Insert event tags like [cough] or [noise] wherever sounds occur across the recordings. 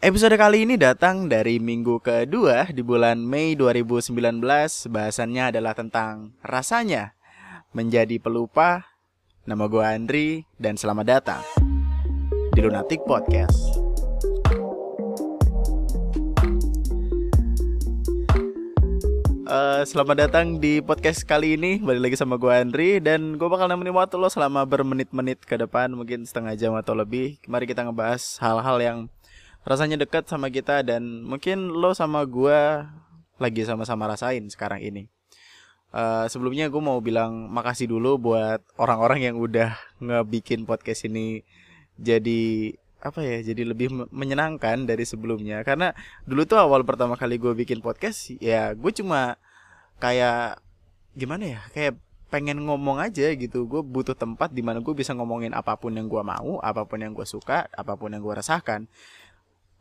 Episode kali ini datang dari minggu kedua di bulan Mei 2019. Bahasannya adalah tentang rasanya menjadi pelupa. Nama gue Andri dan selamat datang di Lunatic Podcast. Uh, selamat datang di podcast kali ini Balik lagi sama gue Andri Dan gue bakal nemenin waktu lo selama bermenit-menit ke depan Mungkin setengah jam atau lebih Mari kita ngebahas hal-hal yang rasanya dekat sama kita Dan mungkin lo sama gue lagi sama-sama rasain sekarang ini. Uh, Sebelumnya gue mau bilang makasih dulu buat orang-orang yang udah ngebikin podcast ini Jadi apa ya jadi lebih menyenangkan dari sebelumnya. Karena dulu tuh awal pertama kali gue bikin podcast ya gue cuma kayak gimana ya kayak pengen ngomong aja gitu. Gue butuh tempat di mana gue bisa ngomongin apa pun yang gue mau apa pun yang gue suka apa pun yang gue rasakan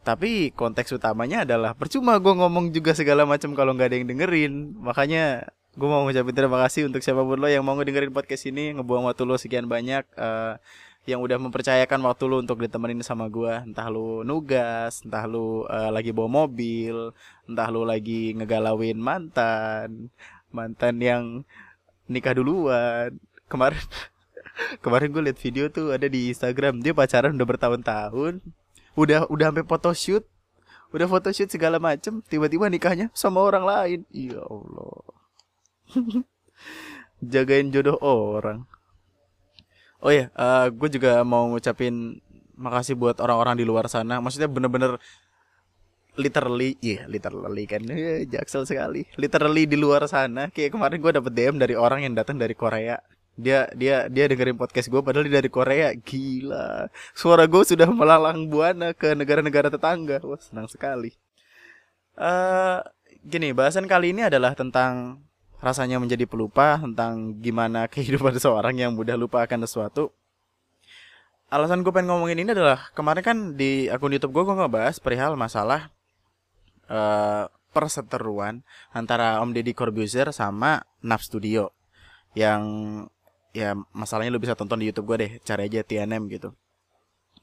tapi konteks utamanya adalah percuma gue ngomong juga segala macam kalau nggak ada yang dengerin. Makanya gue mau ngucapin terima kasih untuk siapa pun lo yang mau ngedengerin podcast ini ngebuang waktu lo sekian banyak uh, yang udah mempercayakan waktu lu untuk ditemenin sama gua. Entah lu nugas entah lu uh, lagi bawa mobil entah lu lagi ngegalauin mantan mantan yang nikah duluan. Kemarin [laughs] kemarin gue liat video tuh ada di Instagram dia pacaran udah bertahun-tahun udah udah sampai photoshoot udah photoshoot segala macem tiba-tiba nikahnya sama orang lain ya Allah [laughs] jagain jodoh orang Oh iya, uh, gue juga mau ngucapin makasih buat orang-orang di luar sana. Maksudnya bener-bener literally, iya yeah, literally kan, yeah, jaksel sekali. Literally di luar sana. Kayak kemarin gue dapet DM dari orang yang datang dari Korea. Dia dia dia dengerin podcast gue padahal dia dari Korea. Gila. Suara gue sudah melalang buana ke negara-negara tetangga. Wah, senang sekali. Uh, gini, bahasan kali ini adalah tentang rasanya menjadi pelupa tentang gimana kehidupan [laughs] seorang yang mudah lupa akan sesuatu. Alasan gue pengen ngomongin ini adalah kemarin kan di akun YouTube gue gue ngebahas perihal masalah uh, perseteruan antara Om Deddy Corbuzier sama Naf Studio yang ya masalahnya lu bisa tonton di YouTube gue deh cari aja TNM gitu.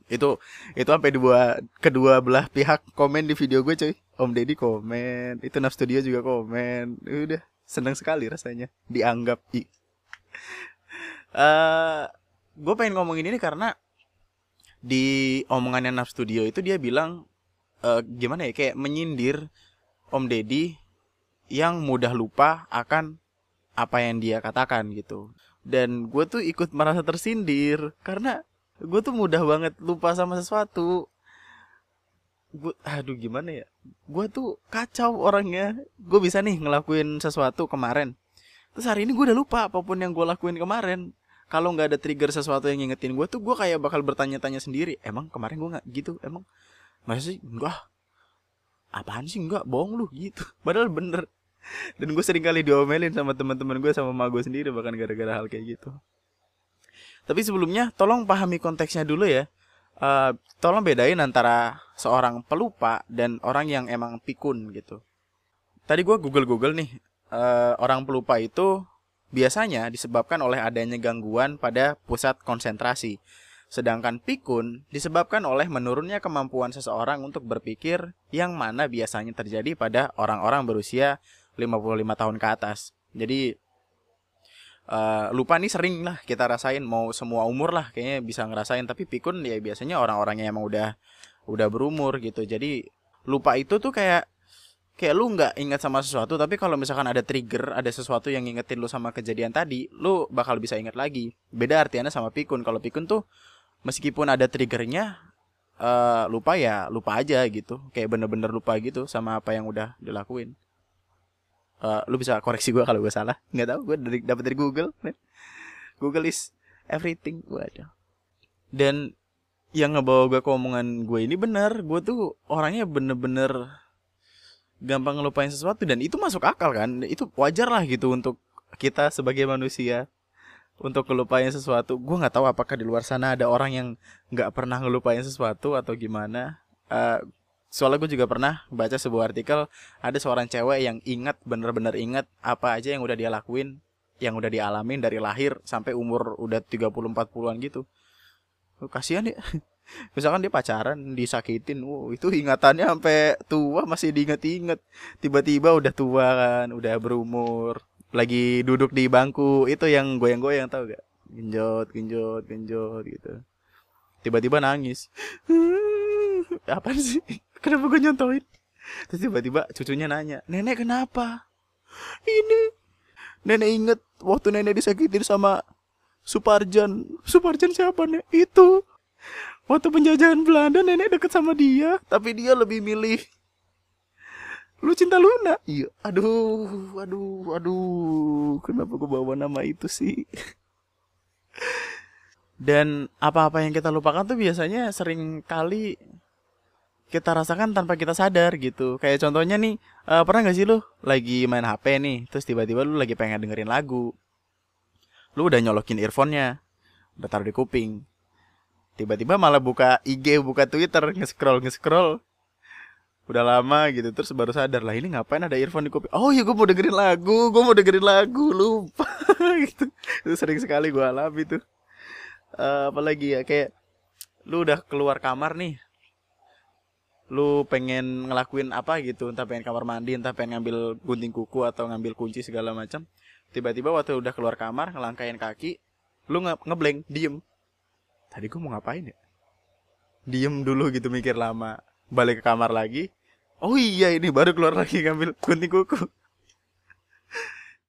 Itu itu sampai dua kedua belah pihak komen di video gue cuy. Om Deddy komen itu Naf Studio juga komen. Udah seneng sekali rasanya dianggap i. Uh, gue pengen ngomongin ini karena di omongannya Naf Studio itu dia bilang uh, gimana ya kayak menyindir Om Deddy yang mudah lupa akan apa yang dia katakan gitu dan gue tuh ikut merasa tersindir karena gue tuh mudah banget lupa sama sesuatu. Gue aduh gimana ya? Gue tuh kacau orangnya. Gue bisa nih ngelakuin sesuatu kemarin. Terus hari ini gue udah lupa apa pun yang gue lakuin kemarin. Kalau nggak ada trigger sesuatu yang ngingetin gue tuh gue kayak bakal bertanya-tanya sendiri. Emang kemarin gue nggak gitu? Emang? Masa sih? Enggak. Apaan sih? Enggak. Bohong lu. Gitu. [laughs] Padahal bener dan gue sering kali diomelin sama teman-teman gue sama ma gue sendiri bahkan gara-gara hal kayak gitu tapi sebelumnya tolong pahami konteksnya dulu ya uh, tolong bedain antara seorang pelupa dan orang yang emang pikun gitu. Tadi gue google-google nih, uh, orang pelupa itu biasanya disebabkan oleh adanya gangguan pada pusat konsentrasi. Sedangkan pikun disebabkan oleh menurunnya kemampuan seseorang untuk berpikir yang mana biasanya terjadi pada orang-orang berusia 55 tahun ke atas. Jadi uh, lupa nih sering lah kita rasain mau semua umur lah kayaknya bisa ngerasain. Tapi pikun ya biasanya orang-orang yang emang udah udah berumur gitu. Jadi lupa itu tuh kayak kayak lu nggak ingat sama sesuatu tapi kalau misalkan ada trigger ada sesuatu yang ngingetin lu sama kejadian tadi lu bakal bisa ingat lagi. Beda artinya sama pikun. Kalau pikun tuh meskipun ada triggernya uh, lupa ya lupa aja gitu. Kayak bener-bener lupa gitu sama apa yang udah dilakuin uh, lu bisa koreksi gue kalau gue salah. Nggak tahu gue dari dapat dari Google. Google is everything. Ada dan yang ngebawa gue ke omongan gue ini benar. Gue tuh orangnya bener-bener gampang ngelupain sesuatu dan itu masuk akal kan. Itu wajar lah gitu untuk kita sebagai manusia untuk ngelupain sesuatu. Gue nggak tahu apakah di luar sana ada orang yang nggak pernah ngelupain sesuatu atau gimana. Uh, soalnya gue juga pernah baca sebuah artikel ada seorang cewek yang ingat bener-bener ingat apa aja yang udah dia lakuin yang udah dialamin dari lahir sampai umur udah 30 40-an gitu. Oh, kasihan ya. [laughs] misalkan dia pacaran disakitin wow itu ingatannya sampai tua masih diinget-inget tiba-tiba udah tua kan udah berumur lagi duduk di bangku. Itu yang goyang-goyang tau gak? Genjot genjot genjot gitu. Tiba-tiba nangis. [laughs] Apa sih kenapa gue nyontoin terus tiba-tiba cucunya nanya nenek kenapa? Ini nenek inget waktu nenek disakitin sama Suparjan. Suparjan siapa nih itu. Waktu penjajahan Belanda nenek deket sama dia. Tapi dia lebih milih lu cinta Luna? Iya. Aduh aduh aduh. Kenapa gue bawa nama itu sih? Dan apa-apa yang kita lupakan tuh biasanya sering kali kita rasakan tanpa kita sadar gitu. Kayak contohnya nih uh, pernah gak sih lu lagi main HP nih terus tiba-tiba lu lagi pengen dengerin lagu. Lu udah nyolokin earphone-nya udah taruh di kuping. Tiba-tiba malah buka IG buka Twitter nge-scroll nge-scroll. Udah lama gitu terus baru sadar lah ini ngapain ada earphone di kuping? Oh iya gue mau dengerin lagu gue mau dengerin lagu lupa. [laughs] Gitu. Itu sering sekali gue alami tuh. Uh, apalagi ya kayak lu udah keluar kamar nih lu pengen ngelakuin apa gitu entah pengen kamar mandi entah pengen ngambil gunting kuku atau ngambil kunci segala macam tiba-tiba waktu udah keluar kamar ngelangkain kaki lu nge ngeblank diem. Tadi gue mau ngapain ya? Diem dulu gitu mikir lama. Balik ke kamar lagi oh iya ini baru keluar lagi ngambil gunting kuku.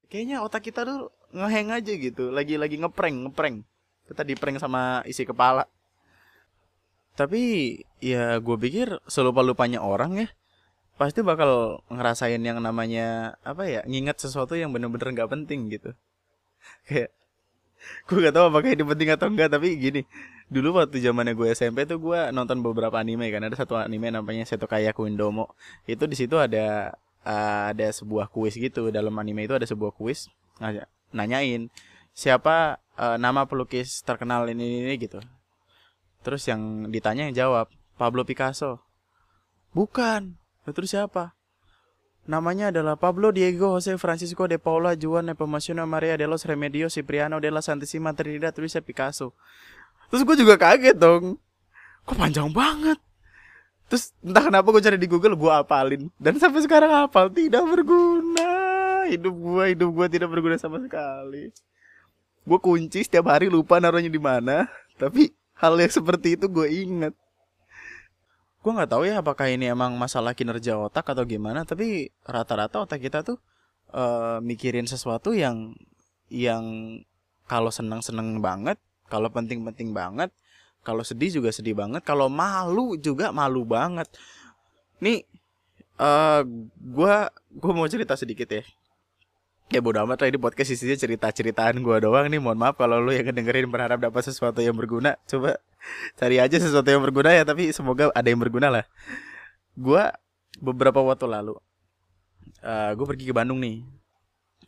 Kayaknya otak kita tuh ngeheng aja gitu lagi lagi ngeprank ngeprank kita di prank sama isi kepala tapi ya gue pikir selupa lupanya orang ya pasti bakal ngerasain yang namanya apa ya nginget sesuatu yang bener-bener nggak penting gitu. [laughs] Kayak gue gak tahu apakah ini penting atau enggak tapi gini dulu waktu zamannya gue SMP tuh gue nonton beberapa anime kan ada satu anime namanya Setokaya Kuindomo itu di situ ada uh, ada sebuah kuis gitu dalam anime itu ada sebuah kuis nanyain siapa uh, nama pelukis terkenal ini, ini ini? gitu terus yang ditanya yang jawab Pablo Picasso bukan Terus siapa? Namanya adalah Pablo Diego Jose Francisco de Paula Juan Nepomuceno Maria de los Remedios Cipriano de la Santissima Trinidad tulisnya Picasso. Terus gue juga kaget dong. Kok panjang banget? Terus entah kenapa gue cari di Google gue apalin dan sampai sekarang hafal tidak berguna. Hidup gue hidup gue tidak berguna sama sekali. Gue kunci setiap hari lupa naruhnya di mana, tapi hal yang seperti itu gue inget gue nggak tahu ya apakah ini emang masalah kinerja otak atau gimana tapi rata-rata otak kita tuh uh, mikirin sesuatu yang yang kalau seneng seneng banget kalau penting penting banget kalau sedih juga sedih banget kalau malu juga malu banget. Nih uh, gue gue mau cerita sedikit ya ya bodo amat lah ini podcast isinya cerita-ceritaan gue doang nih. Mohon maaf kalau lu yang dengerin berharap dapat sesuatu yang berguna. Coba cari aja sesuatu yang berguna ya tapi semoga ada yang berguna lah. Gue beberapa waktu lalu uh, eh, gue pergi ke Bandung nih.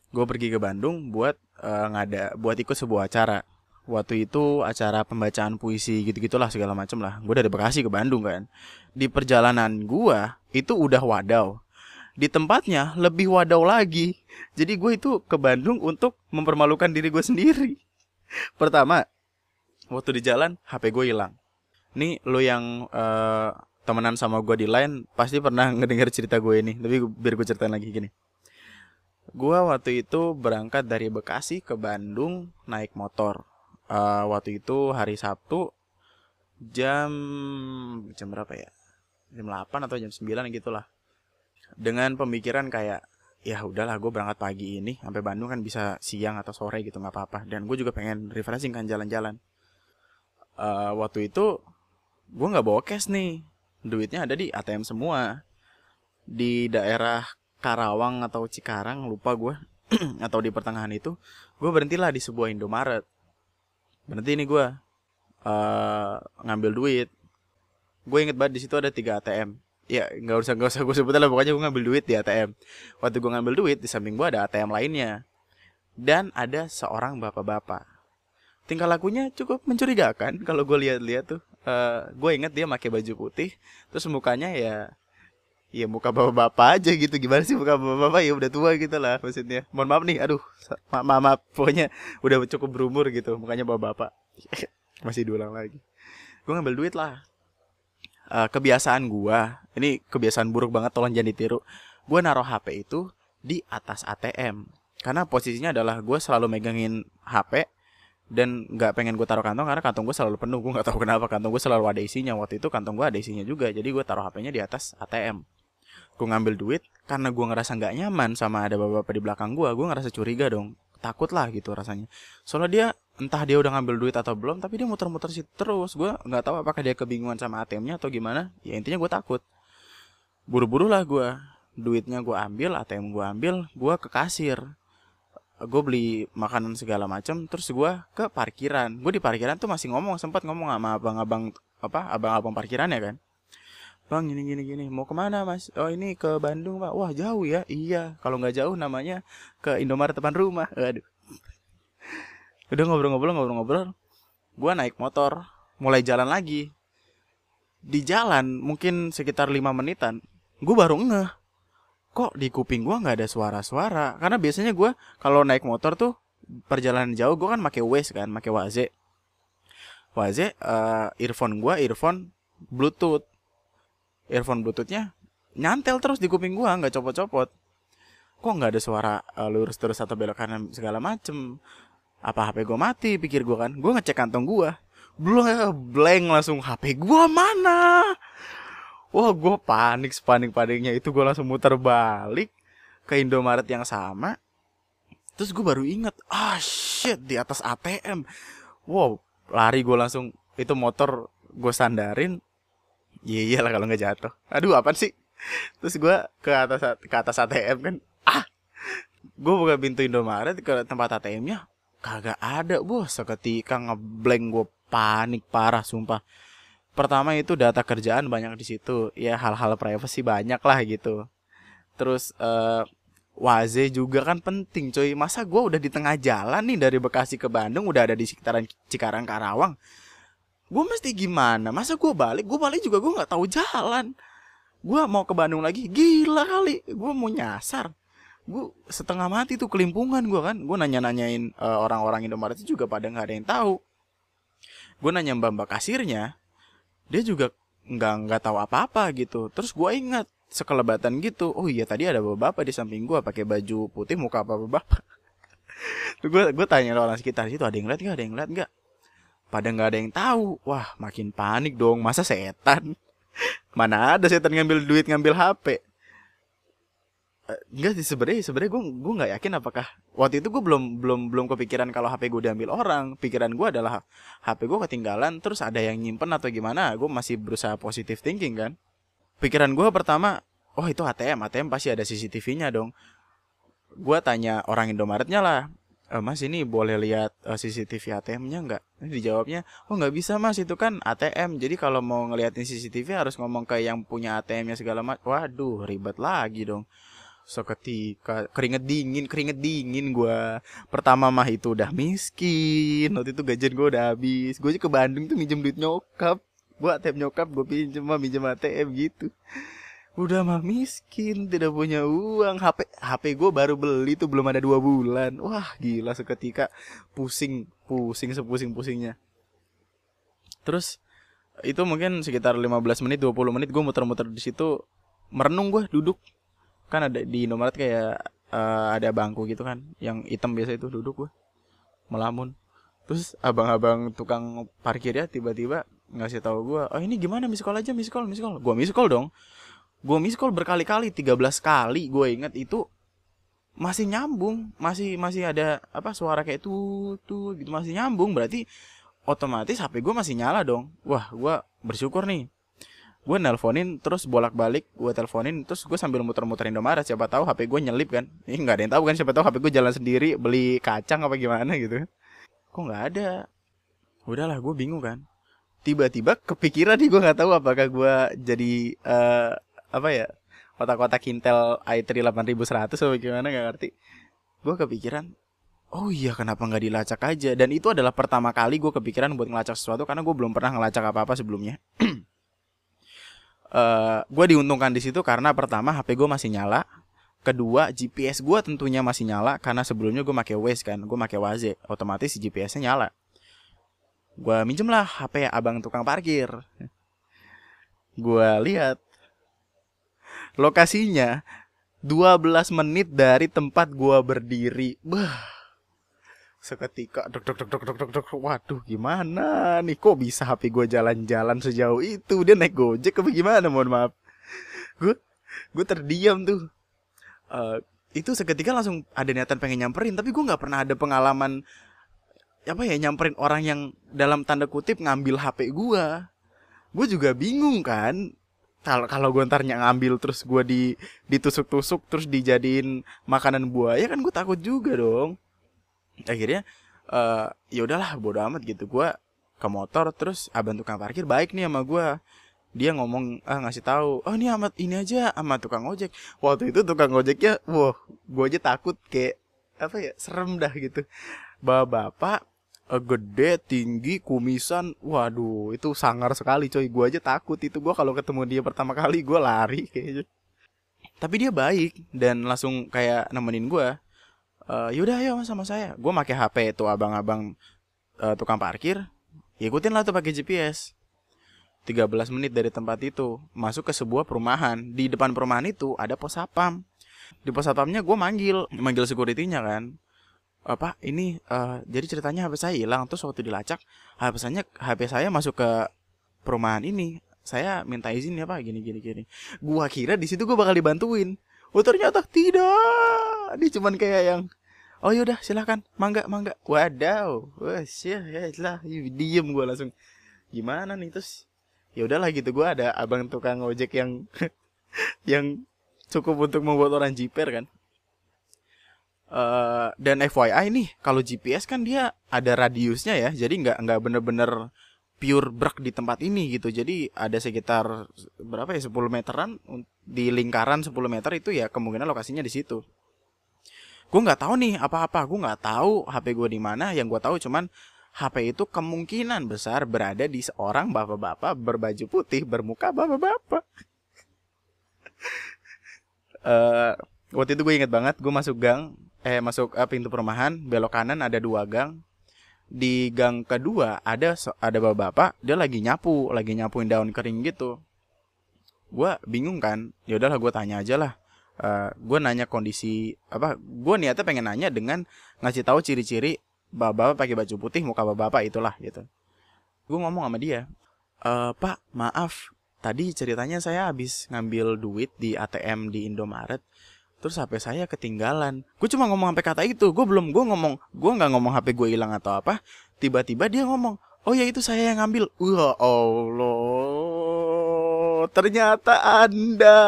Gue pergi ke Bandung buat uh, ngada buat ikut sebuah acara. Waktu itu acara pembacaan puisi gitu gitulah segala macam lah. Gue dari Bekasi ke Bandung kan. Di perjalanan gue itu udah wadaw di tempatnya lebih wadaw lagi. Jadi gue itu ke Bandung untuk mempermalukan diri gue sendiri. Pertama, waktu di jalan HP gue hilang. Nih lo yang uh, temenan sama gue di line pasti pernah [laughs] ngedenger cerita gue ini. Tapi biar gue ceritain lagi gini. Gue waktu itu berangkat dari Bekasi ke Bandung naik motor. Uh, waktu itu hari Sabtu jam jam berapa ya? Jam 8 atau jam 9 gitu lah dengan pemikiran kayak ya udahlah gue berangkat pagi ini sampai Bandung kan bisa siang atau sore gitu nggak apa-apa. Dan gue juga pengen refreshing kan jalan-jalan. Uh, waktu itu gue nggak bawa cash nih. Duitnya ada di ATM semua. Di daerah Karawang atau Cikarang lupa gue [clears throat] atau di pertengahan itu gue berhentilah di sebuah Indomaret. Berhenti nih gue uh, ngambil duit. Gue inget banget di situ ada tiga ATM ya nggak usah nggak usah gue sebutin lah pokoknya gue ngambil duit di ATM waktu gue ngambil duit di samping gue ada ATM lainnya. Dan ada seorang bapak-bapak. Tingkah lakunya cukup mencurigakan kalau gue lihat-lihat tuh. Uh, gue inget dia pakai baju putih terus mukanya ya ya muka bapak-bapak aja gitu. Gimana sih muka bapak-bapak? Ya udah tua gitu lah maksudnya. Mohon maaf nih aduh ma maaf pokoknya udah cukup berumur gitu mukanya bapak-bapak. [laughs] Masih diulang lagi. Gue ngambil duit lah uh, kebiasaan gue ini kebiasaan buruk banget tolong jangan ditiru. Gue naruh HP itu di atas ATM karena posisinya adalah gue selalu megangin HP dan nggak pengen gue taruh kantong karena kantong gue selalu penuh. Gue nggak tahu kenapa kantong gue selalu ada isinya. Waktu itu kantong gue ada isinya juga jadi gue taruh HP-nya di atas ATM gue ngambil duit karena gue ngerasa nggak nyaman sama ada bapak-bapak di belakang gue gue ngerasa curiga dong. Takut lah gitu rasanya. Soalnya dia entah dia udah ngambil duit atau belum tapi dia muter-muter situ terus. Gue nggak tahu apakah dia kebingungan sama ATM-nya atau gimana. Ya intinya gue takut. Buru-buru lah gue duitnya gue ambil ATM gue ambil gue ke kasir. Gue beli makanan segala macam terus gue ke parkiran. Gue di parkiran tuh masih ngomong sempat ngomong sama abang-abang apa abang-abang parkiran ya kan. Bang gini gini gini mau ke mana mas? Oh ini ke Bandung pak. Wah jauh ya? Iya kalau nggak jauh namanya ke Indomaret depan rumah. Aduh udah ngobrol-ngobrol ngobrol-ngobrol. Gue naik motor mulai jalan lagi. Di jalan mungkin sekitar lima menitan gue baru ngeh. Kok di kuping gue nggak ada suara-suara? Karena biasanya gue kalau naik motor tuh perjalanan jauh gue kan pakai Waze kan pakai Waze. Waze uh, earphone gue earphone Bluetooth. Earphone bluetoothnya nyantel terus di kuping gua nggak copot-copot. Kok nggak ada suara uh, lurus terus atau belok kanan segala macem apa HP gua mati? Pikir gua kan. Gua ngecek kantong gua. Belum ya blank langsung. HP gua mana? Wah gua panik panik paniknya itu gua langsung muter balik ke Indomaret yang sama. Terus gue baru inget ah shit di atas ATM wow lari gue langsung. Itu motor gue sandarin. Iya iya lah kalau nggak jatuh. Aduh apa sih? Terus gue ke atas ke atas ATM kan. Ah, gue buka pintu Indomaret ke tempat ATM-nya kagak ada bos. Seketika ngeblank gue panik parah sumpah. Pertama itu data kerjaan banyak di situ. Ya hal-hal privacy banyak lah gitu. Terus uh, Waze juga kan penting coy Masa gue udah di tengah jalan nih Dari Bekasi ke Bandung Udah ada di sekitaran Cikarang Karawang gue mesti gimana masa gue balik gue balik juga gue nggak tahu jalan gue mau ke Bandung lagi gila kali gue mau nyasar gue setengah mati tuh kelimpungan gue kan. Gue nanya nanyain uh, eh, orang-orang Indomaret juga pada nggak ada yang tahu. Gue nanya mbak mbak kasirnya dia juga nggak nggak tahu apa-apa gitu. Terus gue ingat sekelebatan gitu. Oh iya tadi ada bapak-bapak di samping gue pakai baju putih muka apa bapak gue [laughs] gue tanya orang sekitar situ ada yang lihat nggak? Ada yang lihat nggak? Pada nggak ada yang tahu. Wah makin panik dong. Masa setan? [laughs] Mana ada setan ngambil duit ngambil HP enggak sih sebenarnya sebenarnya gue gue nggak yakin apakah waktu itu gue belum belum belum kepikiran kalau HP gue diambil orang pikiran gue adalah HP gue ketinggalan terus ada yang nyimpen atau gimana gue masih berusaha positive thinking kan pikiran gue pertama oh itu ATM ATM pasti ada CCTV-nya dong gue tanya orang Indomaretnya lah e, mas ini boleh lihat eh, CCTV ATM-nya nggak? Dijawabnya, oh nggak bisa mas itu kan ATM. Jadi kalau mau ngeliatin CCTV harus ngomong ke yang punya ATM-nya segala macam. Waduh ribet lagi dong. Seketika keringet dingin, keringet dingin gue. Pertama mah itu udah miskin. Waktu itu gajian gue udah habis. Gue ke Bandung tuh minjem duit nyokap. Gue ATM nyokap gue pinjem mah minjem ATM gitu udah mah miskin tidak punya uang HP HP gue baru beli tuh belum ada dua bulan wah gila seketika pusing pusing sepusing pusingnya terus itu mungkin sekitar 15 menit 20 menit gue muter-muter di situ merenung gue duduk kan ada di nomor kayak uh, ada bangku gitu kan yang hitam biasa itu duduk gue melamun. Terus abang-abang tukang parkir ya tiba-tiba ngasih tahu gue oh ini gimana miskol aja miskol miskol gue miskol dong. Gue miss call berkali-kali 13 kali gue inget itu masih nyambung masih masih ada apa suara kayak tuh tuh gitu masih nyambung. Berarti otomatis HP gue masih nyala dong. Wah gue bersyukur nih gue nelponin terus bolak-balik gue teleponin terus gue sambil muter-muterin Indomaret siapa tahu HP gue nyelip kan? Ini nggak ada yang tahu kan siapa tahu HP gue jalan sendiri beli kacang apa gimana gitu. Kok nggak ada? Udahlah gue bingung kan. Tiba-tiba kepikiran nih gue nggak tahu apakah gue jadi uh, apa ya kotak-kotak Intel i3 8100 atau gimana nggak ngerti. Gue kepikiran oh iya kenapa nggak dilacak aja? Dan itu adalah pertama kali gue kepikiran buat ngelacak sesuatu karena gue belum pernah ngelacak apa-apa sebelumnya [clears throat] eh, gue diuntungkan di situ karena pertama HP gue masih nyala. Kedua GPS gue tentunya masih nyala karena sebelumnya gue pakai Waze kan gue pakai Waze otomatis GPS-nya nyala. Gue minjem lah HP abang tukang parkir. Gue lihat lokasinya 12 menit dari tempat gue berdiri. Bah seketika dok dok dok dok dok dok dok. Waduh gimana nih? Kok bisa HP gue jalan-jalan sejauh itu? Dia naik gojek apa gimana? Mohon maaf. Gue gue terdiam tuh. Uh, itu seketika langsung ada niatan pengen nyamperin tapi gue nggak pernah ada pengalaman apa ya nyamperin orang yang dalam tanda kutip ngambil HP gue gue juga bingung kan. Kalau kalau gue ntar ngambil terus gue di ditusuk-tusuk terus dijadiin makanan buaya kan gue takut juga dong akhirnya uh, ya udahlah bodo amat gitu. Gue ke motor terus abang tukang parkir baik nih sama gue dia ngomong ah ngasih tahu oh ini amat ini aja sama tukang ojek. Waktu itu tukang ojeknya wah gue aja takut kayak apa ya serem dah gitu. Bapak bapak uh, gede tinggi kumisan waduh itu sangar sekali coy. Gue aja takut itu. Gue kalau ketemu dia pertama kali gue lari kayaknya. Tapi dia baik dan langsung kayak nemenin gue uh, yaudah ayo sama saya. Gue pakai HP itu abang-abang uh, tukang parkir ikutin lah tuh pakai GPS 13 menit dari tempat itu masuk ke sebuah perumahan. Di depan perumahan itu ada pos sapam di pos sapamnya gue manggil manggil securitynya kan. Apa ini uh, jadi ceritanya HP saya hilang. Terus waktu dilacak HP saya HP saya masuk ke perumahan ini. Saya minta izin ya pak gini gini gini. Gua kira di situ gua bakal dibantuin. Oh ternyata tidak. Dia cuman kayak yang oh yaudah silahkan mangga mangga. Wadaw. Wah ya ya lah diem gue langsung. Gimana nih terus? Ya udahlah gitu gue ada abang tukang ojek yang [laughs] yang cukup untuk membuat orang jiper kan? Uh, dan FYI nih kalau GPS kan dia ada radiusnya ya jadi nggak nggak bener-bener pure brak di tempat ini gitu. Jadi ada sekitar berapa ya 10 meteran di lingkaran 10 meter itu ya kemungkinan lokasinya di situ gue nggak tahu nih apa-apa. Gue nggak tahu HP gue di mana. Yang gue tahu cuman HP itu kemungkinan besar berada di seorang bapak-bapak berbaju putih bermuka bapak-bapak. Uh, [laughs] waktu itu gue inget banget gue masuk gang eh masuk uh, pintu perumahan belok kanan ada dua gang. Di gang kedua ada ada bapak-bapak dia lagi nyapu lagi nyapuin daun kering gitu. Gue bingung kan ya udahlah gue tanya aja lah uh, eh, gue nanya kondisi apa gue niatnya pengen nanya dengan ngasih tahu ciri-ciri bapak pakai baju putih muka bapak itulah gitu. Gue ngomong sama dia e, pak maaf tadi ceritanya saya habis ngambil duit di ATM di Indomaret terus HP saya ketinggalan. Gue cuma ngomong sampai kata itu gue belum gue ngomong gue nggak ngomong HP gue hilang atau apa tiba-tiba dia ngomong oh ya itu saya yang ngambil. Wah Allah ternyata anda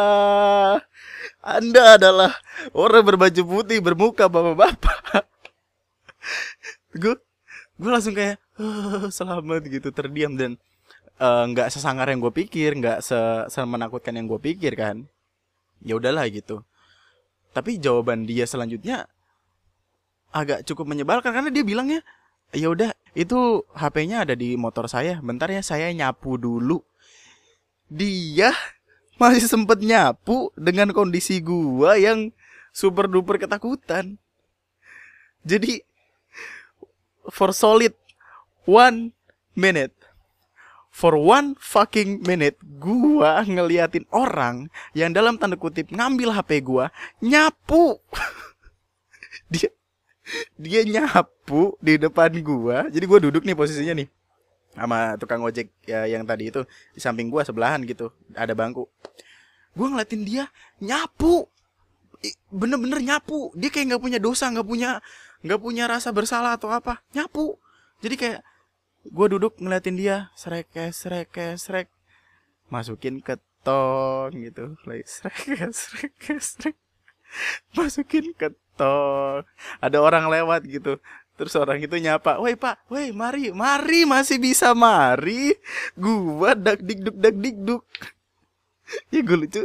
anda adalah orang berbaju putih bermuka bapak-bapak. gue gue langsung kayak oh, selamat gitu terdiam dan eh, nggak uh, sesangar yang gue pikir, nggak se, menakutkan yang gue pikir kan. Ya udahlah gitu. Tapi jawaban dia selanjutnya agak cukup menyebalkan karena dia bilangnya ya udah itu HP-nya ada di motor saya. Bentar ya saya nyapu dulu. Dia masih sempet nyapu dengan kondisi gua yang super duper ketakutan. Jadi for solid one minute for one fucking minute gua ngeliatin orang yang dalam tanda kutip ngambil HP gua nyapu. [laughs] Dia dia nyapu di depan gua. Jadi gua duduk nih posisinya nih sama tukang ojek ya yang tadi itu di samping gua sebelahan gitu ada bangku. Gua ngeliatin dia nyapu. Bener-bener nyapu. Dia kayak nggak punya dosa nggak punya nggak punya rasa bersalah atau apa. Nyapu. Jadi kayak gua duduk ngeliatin dia srek srek srek. Masukin ke tong gitu. Like srek [laughs] srek srek. Masukin ke tong. Ada orang lewat gitu Terus orang itu nyapa, woi pak, woi mari, mari masih bisa mari. Gua dak dikduk dak dikduk. [laughs] ya gue lucu.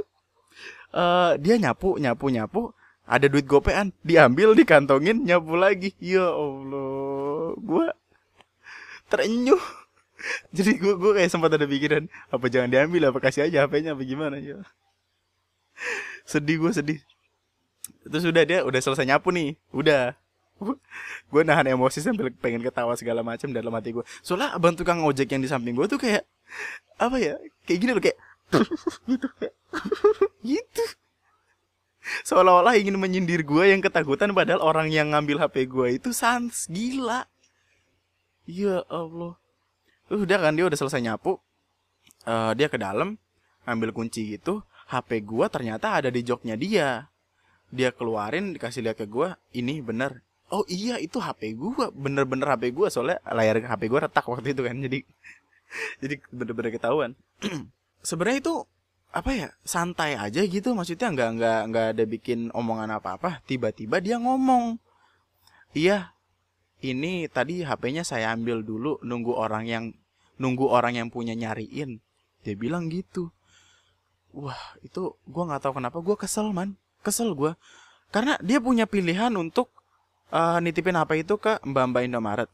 Uh, dia nyapu, nyapu, nyapu. Ada duit gopean, diambil, dikantongin, nyapu lagi. Ya Allah, gua terenyuh. [laughs] Jadi gue gue kayak sempat ada pikiran apa jangan diambil apa kasih aja HP-nya apa gimana ya. [laughs] Sedih gue sedih. Terus udah dia udah selesai nyapu nih, udah [laughs] gue nahan emosi sambil pengen ketawa segala macam dalam hati gue soalnya abang tukang ojek yang di samping gue tuh kayak apa ya kayak gini loh kayak [laughs] gitu kayak [laughs] gitu. Seolah-olah ingin menyindir gue yang ketakutan padahal orang yang ngambil HP gue itu sans gila. Ya Allah. Udah kan dia udah selesai nyapu. Uh, dia ke dalam ngambil kunci gitu HP gue ternyata ada di joknya dia. Dia keluarin dikasih lihat ke gue ini bener oh iya itu HP gue bener-bener HP gue soalnya layar HP gue retak waktu itu kan jadi [laughs] jadi bener-bener ketahuan. [clears throat] Sebenarnya itu apa ya santai aja gitu maksudnya nggak nggak nggak ada bikin omongan apa apa tiba-tiba dia ngomong. Iya ini tadi HP-nya saya ambil dulu nunggu orang yang nunggu orang yang punya nyariin. Dia bilang gitu. Wah itu gue nggak tahu kenapa gue kesel man. Kesel gue karena dia punya pilihan untuk uh, nitipin HP itu ke mbak mbak Indomaret.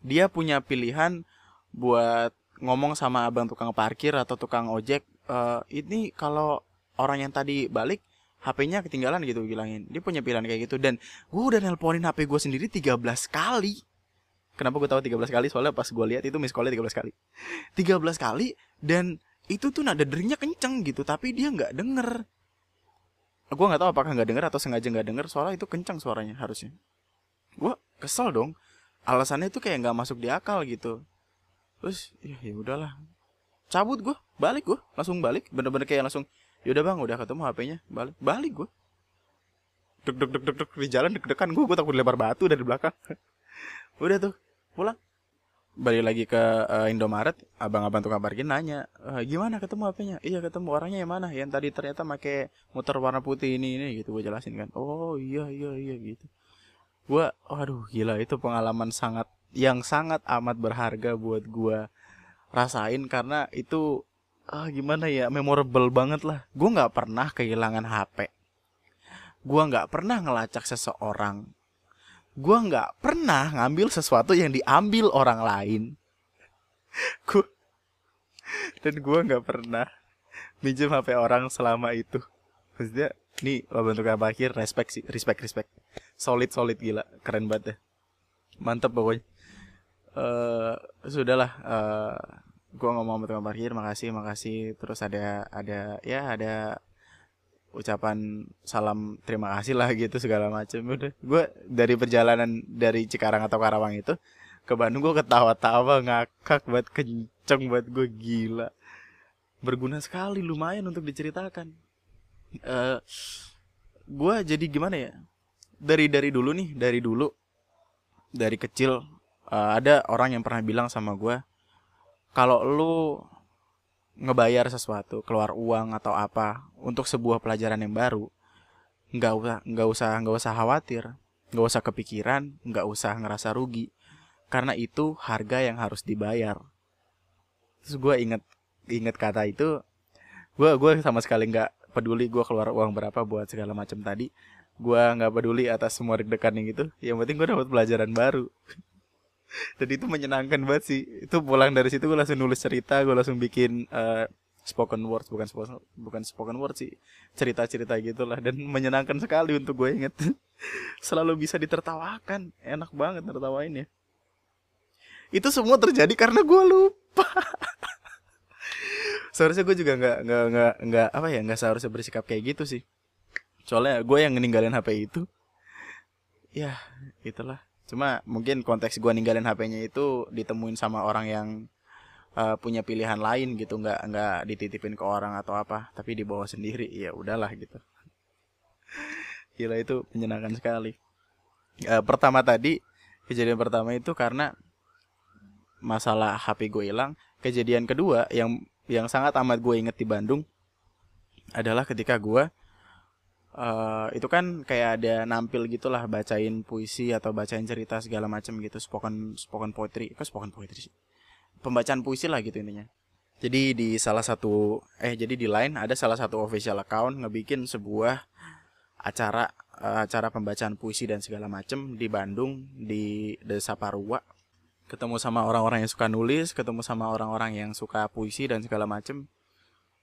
Dia punya pilihan buat ngomong sama abang tukang parkir atau tukang ojek. Uh, ini kalau orang yang tadi balik HP-nya ketinggalan gitu bilangin. Dia punya pilihan kayak gitu. Dan gue udah nelponin HP gue sendiri 13 kali. Kenapa gue tahu 13 kali? Soalnya pas gue lihat itu miss call 13 kali. 13 kali dan itu tuh nada deringnya kenceng gitu tapi dia nggak denger gue nggak tahu apakah nggak denger atau sengaja nggak denger soalnya itu kenceng suaranya harusnya. Gue kesel dong. Alasannya itu kayak nggak masuk di akal gitu. Terus ya ya udahlah. Cabut gue balik gue langsung balik. Bener-bener kayak langsung yaudah bang udah ketemu HP-nya balik balik gue deg deg deg deg deg di jalan deg-degan gue gue takut lebar batu dari belakang. [laughs] Udah tuh pulang balik lagi ke uh, Indomaret abang-abang tukang parkir nanya e, gimana ketemu HP-nya iya ketemu orangnya yang mana? Yang tadi ternyata pakai motor warna putih ini ini gitu gue jelasin kan. Oh iya iya iya gitu. Gue aduh gila itu pengalaman sangat yang sangat amat berharga buat gue rasain karena itu ah gimana ya memorable banget lah. Gue nggak pernah kehilangan HP gue nggak pernah ngelacak seseorang gue nggak pernah ngambil sesuatu yang diambil orang lain. [laughs] Gue dan gue nggak pernah minjem HP orang selama itu. Maksudnya nih bentuk parkir respect sih respect respect. Solid solid gila. Keren banget deh mantep pokoknya. Uh, sudahlah uh, gua ngomong sama tukang parkir. Makasih makasih. Terus ada ada ya ada ucapan salam terima kasih lah gitu segala macam udah gue dari perjalanan dari Cikarang atau Karawang itu ke Bandung gue ketawa-tawa ngakak buat kenceng buat gue gila. Berguna sekali lumayan untuk diceritakan. Uh, gue jadi gimana ya? Dari dari dulu nih dari dulu dari kecil uh, ada orang yang pernah bilang sama gue kalau lu ngebayar sesuatu keluar uang atau apa untuk sebuah pelajaran yang baru nggak usah nggak usah nggak usah khawatir nggak usah kepikiran nggak usah ngerasa rugi. Karena itu harga yang harus dibayar. Terus gue inget inget kata itu gue gue sama sekali nggak peduli gue keluar uang berapa buat segala macam tadi. Gue nggak peduli atas semua deg-degan yang itu. Yang penting gue dapat pelajaran baru jadi itu menyenangkan banget sih. Itu pulang dari situ gue langsung nulis cerita gue langsung bikin uh, spoken word bukan spoken bukan spoken word sih cerita cerita gitulah. Dan menyenangkan sekali untuk gue inget. [laughs] Selalu bisa ditertawakan. Enak banget tertawain ya itu semua terjadi karena gue lupa. [laughs] Seharusnya gue juga nggak nggak nggak nggak apa ya nggak seharusnya bersikap kayak gitu sih. Soalnya gue yang ninggalin HP itu. Ya itulah Cuma mungkin konteks gue ninggalin HP-nya itu ditemuin sama orang yang uh, punya pilihan lain gitu, nggak nggak dititipin ke orang atau apa, tapi dibawa sendiri. Ya udahlah gitu. [laughs] Gila itu menyenangkan sekali. Uh, pertama tadi kejadian pertama itu karena masalah HP gue hilang. Kejadian kedua yang yang sangat amat gue inget di Bandung adalah ketika gue uh, itu kan kayak ada nampil gitulah bacain puisi atau bacain cerita segala macam gitu spoken spoken poetry. Kok spoken poetry sih? Pembacaan puisi lah gitu intinya. Jadi di salah satu eh jadi di line ada salah satu official account ngebikin sebuah acara uh, acara pembacaan puisi dan segala macem di Bandung di Desa Parua. Ketemu sama orang-orang yang suka nulis ketemu sama orang-orang yang suka puisi dan segala macem.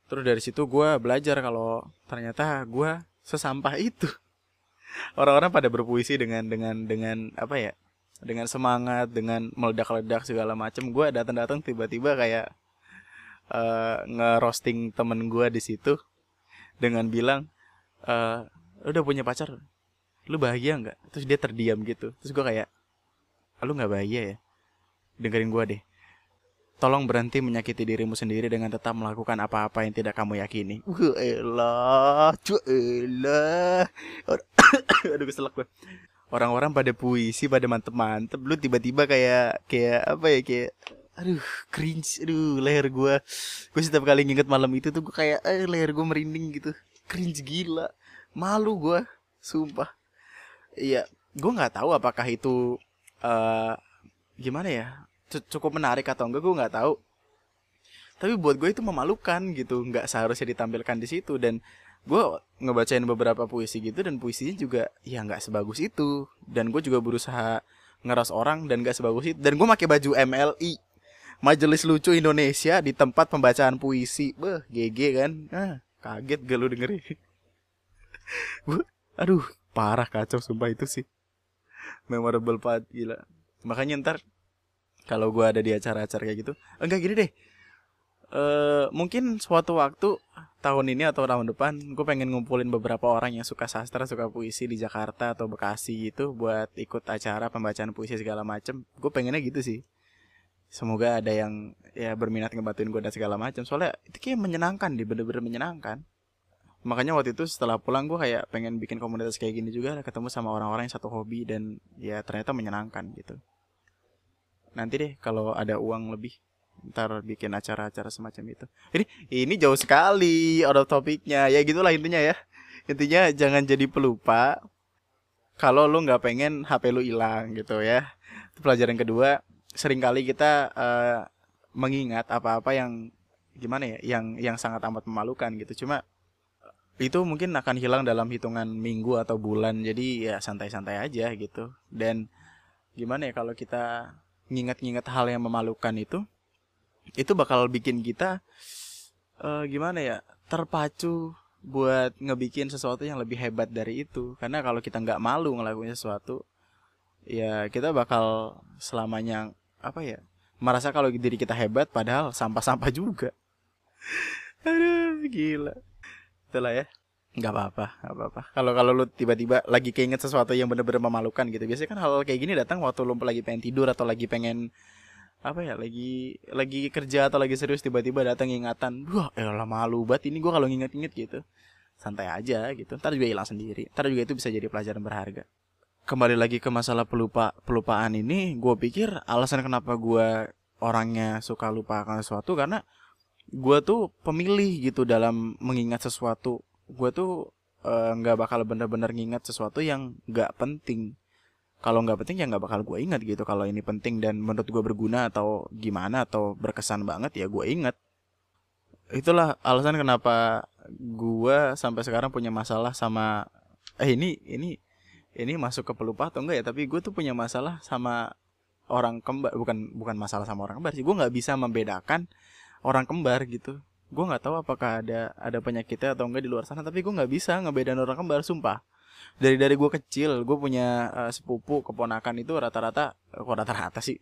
Terus dari situ gue belajar kalau ternyata gue sesampah itu. Orang-orang pada berpuisi dengan dengan dengan apa ya? Dengan semangat dengan meledak-ledak segala macam gue datang-datang tiba-tiba kayak uh, ngerosting temen gue di situ dengan bilang uh, udah punya pacar? Lu bahagia nggak? Terus dia terdiam gitu. Terus gue kayak lu nggak bahagia ya? Dengerin gue deh Tolong berhenti menyakiti dirimu sendiri dengan tetap melakukan apa-apa yang tidak kamu yakini. Wah, elah, elah. [coughs] Aduh, keselak gue. Orang-orang pada puisi, pada mantep-mantep. Lu tiba-tiba kayak, kayak apa ya, kayak aduh cringe aduh leher gue gue setiap kali nginget malam itu tuh gue kayak eh, leher gue merinding gitu cringe gila malu gue sumpah iya gue nggak tahu apakah itu uh, gimana ya cukup menarik atau enggak gue nggak tahu. Tapi buat gue itu memalukan gitu nggak seharusnya ditampilkan di situ. Dan gue ngebacain beberapa puisi gitu dan puisinya juga ya nggak sebagus itu. Dan gue juga berusaha ngeras orang dan gak sebagus itu. Dan gue pakai baju MLI Majelis Lucu Indonesia di tempat pembacaan puisi. Beh GG kan? Ah, kaget gak lu dengerin? [laughs] Gue aduh parah kacau sumpah itu sih. Memorable part gila. Makanya ntar kalau gue ada di acara-acara kayak gitu enggak gini deh. Uh, mungkin suatu waktu tahun ini atau tahun depan gue pengen ngumpulin beberapa orang yang suka sastra suka puisi di Jakarta atau Bekasi gitu buat ikut acara pembacaan puisi segala macem. Gue pengennya gitu sih. Semoga ada yang ya berminat ngebantuin gue dan segala macam soalnya itu kayak menyenangkan di bener-bener menyenangkan. Makanya waktu itu setelah pulang gue kayak pengen bikin komunitas kayak gini juga ketemu sama orang-orang yang satu hobi dan ya ternyata menyenangkan gitu nanti deh kalau ada uang lebih ntar bikin acara-acara semacam itu. Ini ini jauh sekali out of topiknya ya gitulah intinya ya. Intinya jangan jadi pelupa kalau lu nggak pengen HP lu hilang gitu ya. Itu pelajaran kedua. Seringkali kita uh, mengingat apa-apa yang gimana ya yang yang sangat amat memalukan gitu. Cuma itu mungkin akan hilang dalam hitungan minggu atau bulan. Jadi ya santai-santai aja gitu. Dan gimana ya kalau kita nginget-nginget hal yang memalukan itu itu bakal bikin kita uh, gimana ya terpacu buat ngebikin sesuatu yang lebih hebat dari itu. Karena kalau kita nggak malu ngelakuin sesuatu ya kita bakal selamanya apa ya merasa kalau diri kita hebat padahal sampah-sampah juga. [laughs] Aduh gila. Itulah ya nggak apa-apa nggak apa-apa. Kalau kalau lu tiba-tiba lagi keinget sesuatu yang bener-bener memalukan gitu biasanya kan hal, -hal kayak gini datang waktu lu lagi pengen tidur atau lagi pengen apa ya lagi lagi kerja atau lagi serius tiba-tiba datang ingatan wah elah malu banget ini gue kalau nginget-inget gitu. Santai aja gitu ntar juga hilang sendiri ntar juga itu bisa jadi pelajaran berharga. Kembali lagi ke masalah pelupa pelupaan ini gue pikir alasan kenapa gue orangnya suka lupa akan sesuatu karena gue tuh pemilih gitu dalam mengingat sesuatu gue tuh eh, nggak uh, bakal bener-bener nginget sesuatu yang nggak penting. Kalau nggak penting ya nggak bakal gue inget gitu kalau ini penting dan menurut gue berguna atau gimana atau berkesan banget ya gue inget itulah alasan kenapa gue sampai sekarang punya masalah sama eh ini ini ini masuk ke pelupa atau enggak ya tapi gue tuh punya masalah sama orang kembar bukan bukan masalah sama orang kembar sih gue nggak bisa membedakan orang kembar gitu gue nggak tahu apakah ada ada penyakitnya atau enggak di luar sana tapi gue nggak bisa ngebedain orang kembar sumpah. Dari dari gue kecil gue punya uh, sepupu keponakan itu rata-rata kok rata-rata sih?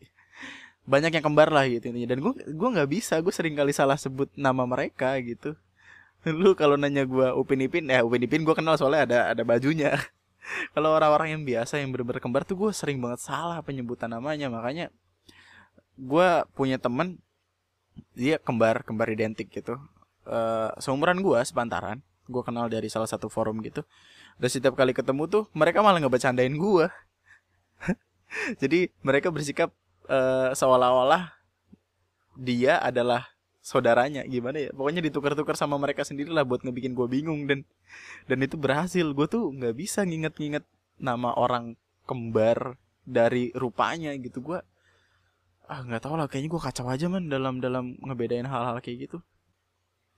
Banyak yang kembar lah gitu intinya. Dan gue gue nggak bisa gue sering kali salah sebut nama mereka gitu. [laughs] Lu kalau nanya gue upin ipin ya upin ipin gue kenal soalnya ada ada bajunya. [laughs] Kalau orang-orang yang biasa yang bener-bener kembar tuh gue sering banget salah penyebutan namanya. Makanya gue punya temen dia kembar kembar identik gitu. Uh, seumuran gue sepantaran gue kenal dari salah satu forum gitu dan setiap kali ketemu tuh mereka malah nggak bercandain gue [laughs] jadi mereka bersikap uh, seolah-olah dia adalah saudaranya. Gimana ya? Pokoknya ditukar-tukar sama mereka sendiri lah buat ngebikin gue bingung dan dan itu berhasil. Gue tuh nggak bisa nginget-nginget nama orang kembar dari rupanya gitu. Gue ah nggak tahu lah kayaknya gue kacau aja man dalam dalam ngebedain hal-hal kayak gitu.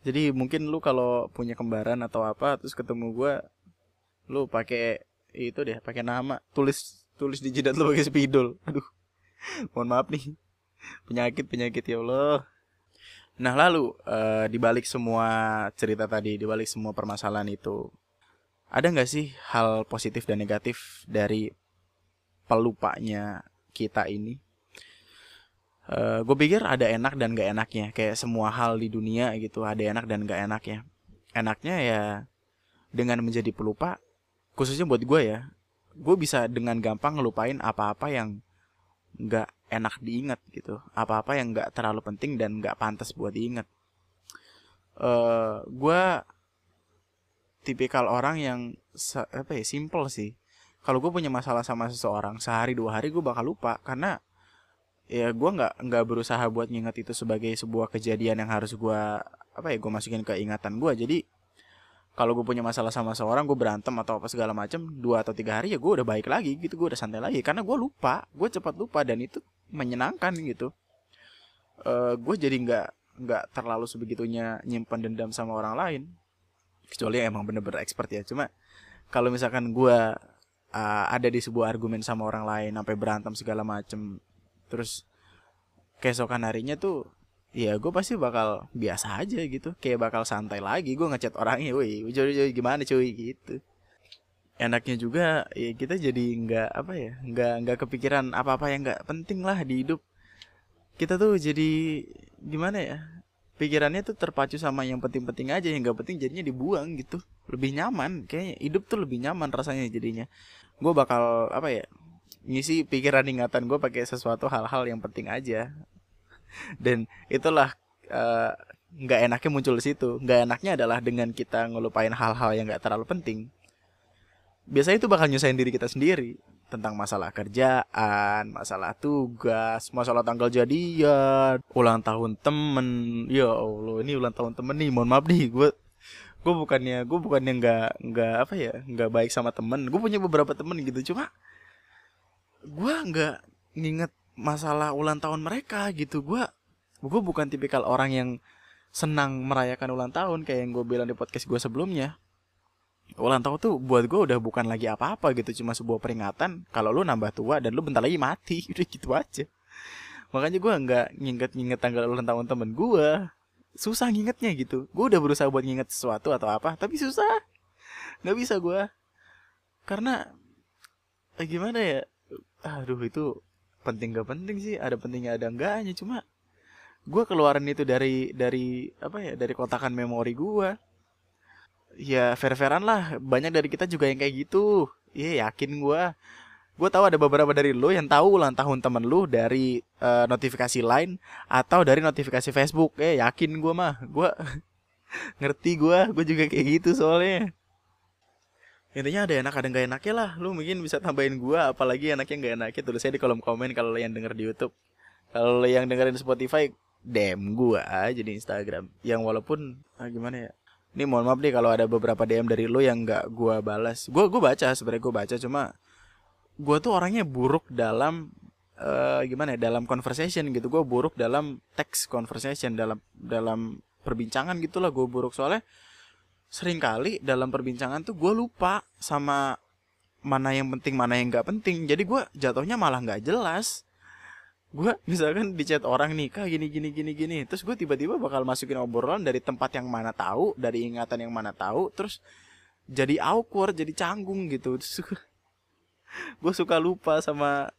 Jadi mungkin lu kalau punya kembaran atau apa terus ketemu gue lu pakai itu deh pakai nama. Tulis tulis di jidat lu pakai spidol. Aduh [laughs] mohon maaf nih. Penyakit penyakit ya Allah. Nah lalu uh, dibalik semua cerita tadi dibalik semua permasalahan itu ada nggak sih hal positif dan negatif dari pelupanya kita ini uh, gue pikir ada enak dan gak enaknya. Kayak semua hal di dunia gitu ada enak dan gak enaknya. Enaknya ya dengan menjadi pelupa khususnya buat gue ya gue bisa dengan gampang ngelupain apa-apa yang nggak enak diingat gitu. Apa-apa yang nggak terlalu penting dan nggak pantas buat diingat. Uh, gue tipikal orang yang apa ya simple sih. Kalau gue punya masalah sama seseorang sehari dua hari gue bakal lupa karena ya gue nggak nggak berusaha buat nginget itu sebagai sebuah kejadian yang harus gue apa ya gue masukin ke ingatan gue jadi kalau gue punya masalah sama seorang gue berantem atau apa segala macam dua atau tiga hari ya gue udah baik lagi gitu gue udah santai lagi. Karena gue lupa gue cepat lupa dan itu menyenangkan gitu. Uh, gue jadi nggak nggak terlalu sebegitunya nyimpan dendam sama orang lain. Kecuali emang bener-bener expert ya. Cuma kalau misalkan gue uh, ada di sebuah argumen sama orang lain sampai berantem segala macem terus keesokan harinya tuh ya gue pasti bakal biasa aja gitu. Kayak bakal santai lagi gue ngechat orangnya woi cuy gimana cuy? Gitu. Enaknya juga ya kita jadi nggak apa ya nggak nggak kepikiran apa apa yang nggak penting lah di hidup. Kita tuh jadi gimana ya pikirannya tuh terpacu sama yang penting-penting aja yang nggak penting jadinya dibuang gitu. Lebih nyaman kayaknya hidup tuh lebih nyaman rasanya jadinya. Gue bakal apa ya ngisi pikiran ingatan gue pakai sesuatu hal-hal yang penting aja dan itulah eh, nggak uh, enaknya muncul di situ nggak enaknya adalah dengan kita ngelupain hal-hal yang nggak terlalu penting biasanya itu bakal nyusahin diri kita sendiri tentang masalah kerjaan, masalah tugas, masalah tanggal jadian, ulang tahun temen. Ya Allah, ini ulang tahun temen nih. Mohon maaf nih, gue gue bukannya gue bukannya nggak nggak apa ya nggak baik sama temen. Gue punya beberapa temen gitu, cuma gue nggak nginget masalah ulang tahun mereka gitu. Gue gue bukan tipikal orang yang senang merayakan ulang tahun kayak yang gue bilang di podcast gue sebelumnya. Ulang tahun tuh buat gue udah bukan lagi apa-apa gitu cuma sebuah peringatan kalau lu nambah tua dan lu bentar lagi mati. [laughs] Udah gitu aja. Makanya gue nggak nginget-nginget tanggal ulang tahun temen gue susah ngingetnya gitu. Gue udah berusaha buat nginget sesuatu atau apa tapi susah. Nggak bisa gue karena eh, gimana ya aduh itu penting gak penting sih? Ada pentingnya ada enggaknya. Cuma gue keluarin itu dari dari apa ya dari kotakan memori gue ya fair-fairan lah. Banyak dari kita juga yang kayak gitu. Iya yakin gue gue tahu ada beberapa dari lo yang tahu ulang tahun temen lo dari uh, notifikasi line atau dari notifikasi Facebook. Eh yakin gue mah. Gue [laughs] ngerti gue gue juga kayak gitu soalnya intinya ada enak ada nggak enaknya lah. Lu mungkin bisa tambahin gua apalagi enaknya nggak enaknya. Tulis saya di kolom komen kalau yang denger di YouTube. Kalau yang dengerin di Spotify DM gua aja di Instagram. Yang walaupun ah, gimana ya? Ini mohon maaf nih kalau ada beberapa DM dari lo yang nggak gua balas. Gua gua baca sebenarnya gua baca cuma gua tuh orangnya buruk dalam uh, gimana ya dalam conversation gitu. Gua buruk dalam text conversation dalam dalam perbincangan gitulah gua buruk. Soalnya sering kali dalam perbincangan tuh gue lupa sama mana yang penting mana yang nggak penting. Jadi gue jatuhnya malah nggak jelas. Gue [laughs] misalkan di chat orang nih kak gini gini gini gini. Terus gue tiba-tiba bakal masukin obrolan dari tempat yang mana tahu dari ingatan yang mana tahu terus jadi awkward jadi canggung gitu. Terus gue [laughs] suka lupa sama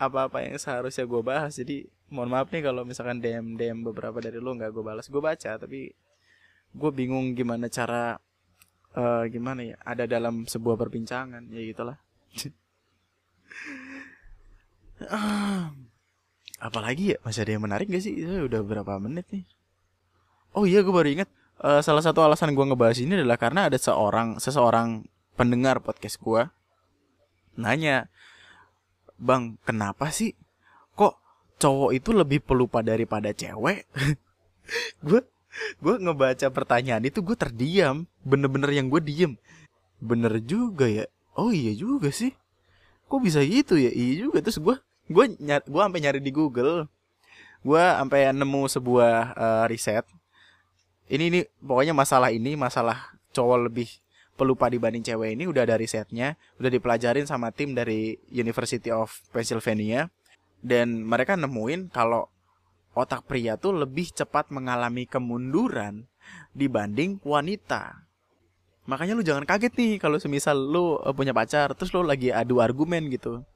apa-apa yang seharusnya gue bahas. Jadi mohon maaf nih kalau misalkan DM DM beberapa dari lo nggak gue balas. Gue baca tapi gue bingung gimana cara uh, gimana ya ada dalam sebuah perbincangan ya gitulah. [clears throat] Apalagi ya masih ada yang menarik gak sih? Itu udah berapa menit nih? Oh iya gue baru ingat uh, salah satu alasan gue ngebahas ini adalah karena ada seorang seseorang pendengar podcast gue nanya bang kenapa sih kok cowok itu lebih pelupa daripada cewek? [laughs] Gue gue ngebaca pertanyaan itu gue terdiam. Bener-bener yang gue diem. Bener juga ya? Oh iya juga sih. Kok bisa gitu ya? Iya juga. Terus gue gue nyari gue sampai nyari di Google. Gue sampai nemu sebuah uh, riset. Ini ini pokoknya masalah ini masalah cowok lebih pelupa dibanding cewek ini udah ada risetnya. Udah dipelajarin sama tim dari University of Pennsylvania. Dan mereka nemuin kalau otak pria tuh lebih cepat mengalami kemunduran dibanding wanita. makanya lu jangan kaget nih kalau semisal lu uh, punya pacar terus lu lagi adu argumen gitu.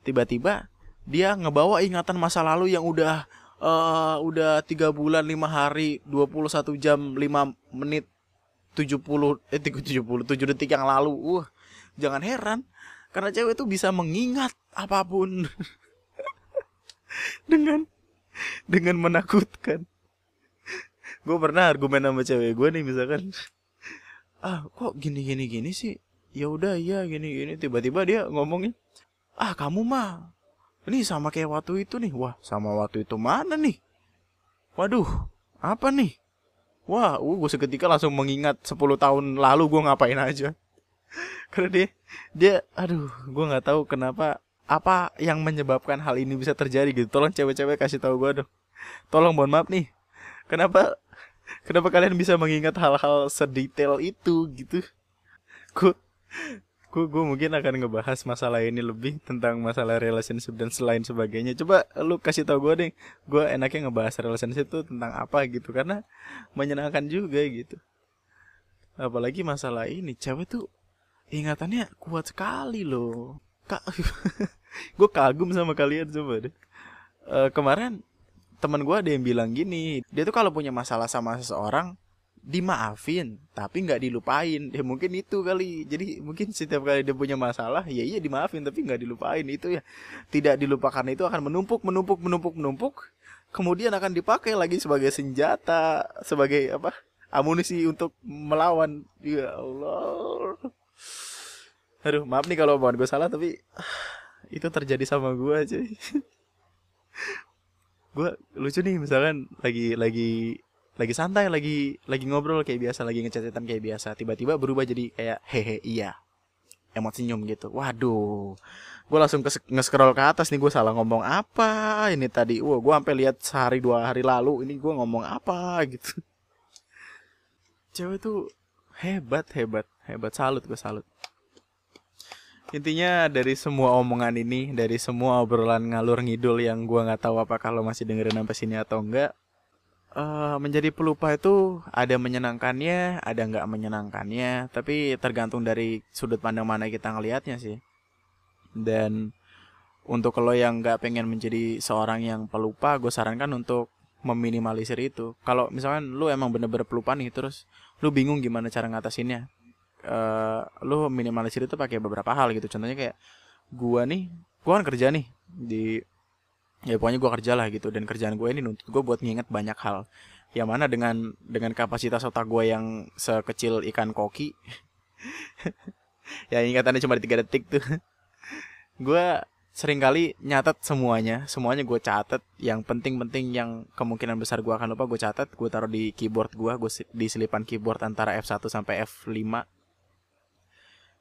Tiba-tiba dia ngebawa ingatan masa lalu yang udah uh, udah tiga bulan lima hari 21 jam 5 menit 70 eh 70 7 detik yang lalu. Uh jangan heran. Karena cewek itu bisa mengingat apa pun. [laughs] Dengan dengan menakutkan. Gue pernah argumen sama cewek gue nih misalkan ah kok gini gini gini sih? Ya udah iya gini gini. Tiba-tiba dia ngomongin ah kamu mah ini sama kayak waktu itu nih. Wah sama waktu itu mana nih? Waduh apa nih? Wah uh, gue seketika langsung mengingat 10 tahun lalu gue ngapain aja. [laughs] Karena dia dia aduh gue nggak tahu kenapa apa yang menyebabkan hal ini bisa terjadi gitu? Tolong cewek-cewek kasih tahu gue dong. Tolong mohon maaf nih. Kenapa kenapa kalian bisa mengingat hal-hal sedetail itu gitu? Gue gue gue mungkin akan ngebahas masalah ini lebih tentang masalah relationship dan selain sebagainya. Coba lu kasih tau gue deh. Gue enaknya ngebahas relationship itu tentang apa gitu karena menyenangkan juga gitu. Apalagi masalah ini cewek tuh ingatannya kuat sekali loh kak [laughs] gue kagum sama kalian coba deh. Uh, kemarin teman gue ada yang bilang gini dia tuh kalau punya masalah sama seseorang dimaafin tapi nggak dilupain. Ya mungkin itu kali. Jadi mungkin setiap kali dia punya masalah ya iya dimaafin tapi nggak dilupain. Itu ya tidak dilupakan itu akan menumpuk menumpuk menumpuk menumpuk. Kemudian akan dipakai lagi sebagai senjata sebagai apa amunisi untuk melawan. Ya Allah aduh maaf nih kalau buat gue salah tapi [sighs] itu terjadi sama gue aja gue lucu nih misalkan lagi lagi lagi santai lagi lagi ngobrol kayak biasa lagi ngececetan kayak biasa tiba-tiba berubah jadi kayak hehe iya. Emot senyum gitu. Waduh. Gue langsung nge-scroll ke atas nih gue salah ngomong apa? Ini tadi wah gue sampai lihat sehari dua hari lalu ini gue ngomong apa? [laughs] Gitu. Cewek tuh hebat hebat hebat. Salut gue salut Intinya dari semua omongan ini, dari semua obrolan ngalur ngidul yang gua nggak tahu apa kalau masih dengerin sampai sini atau enggak, uh, menjadi pelupa itu ada menyenangkannya, ada nggak menyenangkannya, tapi tergantung dari sudut pandang mana kita ngelihatnya sih. Dan untuk lo yang nggak pengen menjadi seorang yang pelupa, gue sarankan untuk meminimalisir itu. Kalau misalkan lu emang bener-bener pelupa nih, terus lu bingung gimana cara ngatasinnya, uh, lu minimalisir itu pakai beberapa hal gitu. Contohnya kayak gua nih gua kan kerja nih di ya pokoknya gua kerja lah gitu. Dan kerjaan gue ini nuntut gue buat nginget banyak hal. Yang mana dengan dengan kapasitas otak gue yang sekecil ikan koki [laughs] ya ingatannya cuma tiga detik tuh [laughs] gue sering kali nyatet semuanya. Semuanya gue catat yang penting-penting yang kemungkinan besar gue akan lupa gue catat gue taruh di keyboard gue gue di selipan keyboard antara F1 sampai F5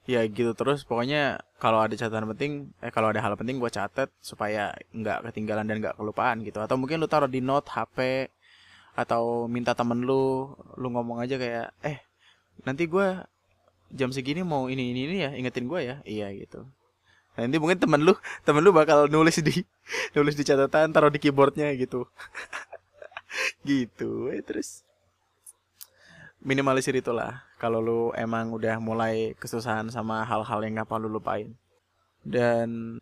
ya gitu. Terus pokoknya kalau ada catatan penting eh kalau ada hal penting gue catat supaya nggak ketinggalan dan nggak kelupaan gitu. Atau mungkin lu taruh di note HP atau minta temen lu lu ngomong aja kayak eh nanti gue jam segini mau ini ini ini ya ingetin gue ya. Iya gitu. Nah, nanti mungkin temen lu temen lu bakal nulis di [laughs] nulis di catatan taruh di keyboardnya gitu. [laughs] Gitu eh, terus minimalisir itulah kalau lu emang udah mulai kesusahan sama hal-hal yang gak perlu lupain. Dan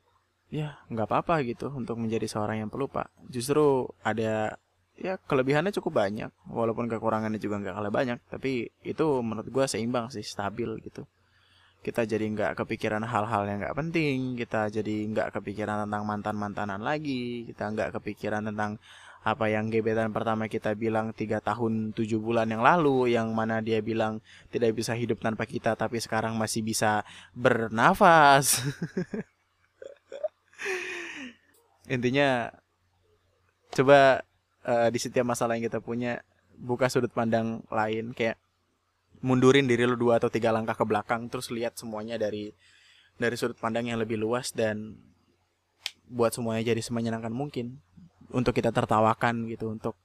ya nggak apa-apa gitu untuk menjadi seorang yang pelupa. Justru ada ya kelebihannya cukup banyak. Walaupun kekurangannya juga nggak kalah banyak tapi itu menurut gue seimbang sih stabil gitu. Kita jadi nggak kepikiran hal-hal yang nggak penting kita jadi nggak kepikiran tentang mantan mantanan lagi kita nggak kepikiran tentang apa yang gebetan pertama kita bilang tiga tahun tujuh bulan yang lalu yang mana dia bilang tidak bisa hidup tanpa kita tapi sekarang masih bisa bernafas. [laughs] Intinya coba uh, di setiap masalah yang kita punya buka sudut pandang lain kayak mundurin diri lu dua atau tiga langkah ke belakang terus lihat semuanya dari dari sudut pandang yang lebih luas dan buat semuanya jadi semenyenangkan mungkin untuk kita tertawakan gitu untuk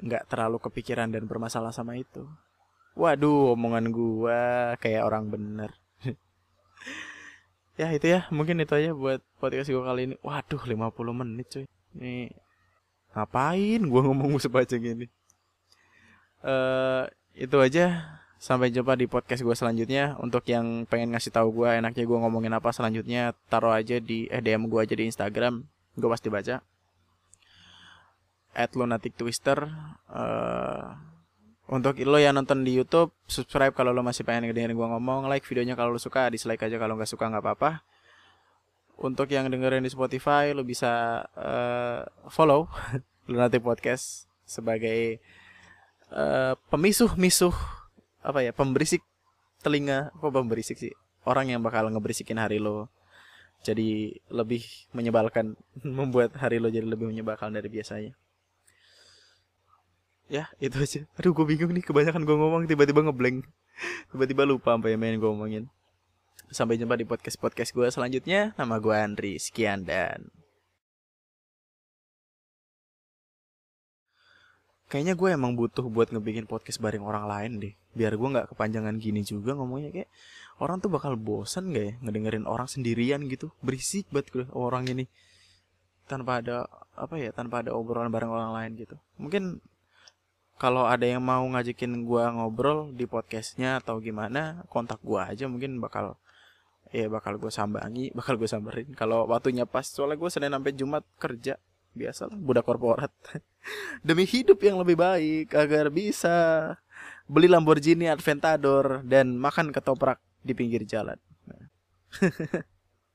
nggak terlalu kepikiran dan bermasalah sama itu waduh omongan gua kayak orang bener [laughs] ya itu ya mungkin itu aja buat podcast gua kali ini waduh 50 menit cuy ini ngapain gua ngomong sepanjang gini uh, itu aja Sampai jumpa di podcast gue selanjutnya. Untuk yang pengen ngasih tahu gue enaknya gue ngomongin apa selanjutnya, taruh aja di eh, DM gue aja di Instagram. Gue pasti baca. At lunatic twister. Uh, untuk lo yang nonton di YouTube, subscribe kalau lo masih pengen dengerin gue ngomong, like videonya kalau lo suka, dislike aja kalau nggak suka nggak apa-apa. Untuk yang dengerin di Spotify, lo bisa uh, follow [laughs] Lunatic Podcast sebagai uh, pemisuh-misuh apa ya pemberisik telinga apa pemberisik sih orang yang bakal ngeberisikin hari lo jadi lebih menyebalkan [laughs] membuat hari lo jadi lebih menyebalkan dari biasanya ya itu aja. Aduh gue bingung nih kebanyakan gue ngomong tiba-tiba ngeblank. Tiba-tiba lupa apa yang main gue ngomongin. Sampai jumpa di podcast podcast gue selanjutnya. Nama gue Andri sekian dan kayaknya gue emang butuh buat ngebikin podcast bareng orang lain deh. Biar gue nggak kepanjangan gini juga ngomongnya. Kayak orang tuh bakal bosan gak ya ngedengerin orang sendirian gitu? Berisik banget gue orang ini. Tanpa ada apa ya tanpa ada obrolan bareng orang lain gitu. Mungkin kalau ada yang mau ngajakin gue ngobrol di podcastnya atau gimana kontak gue aja mungkin bakal ya bakal gue sambangi [laughs] bakal gue samberin kalau waktunya pas. Soalnya gue senin sampai jumat kerja biasalah budak korporat. [laughs] Demi hidup yang lebih baik agar bisa beli Lamborghini Aventador dan makan ketoprak di pinggir jalan. [laughs]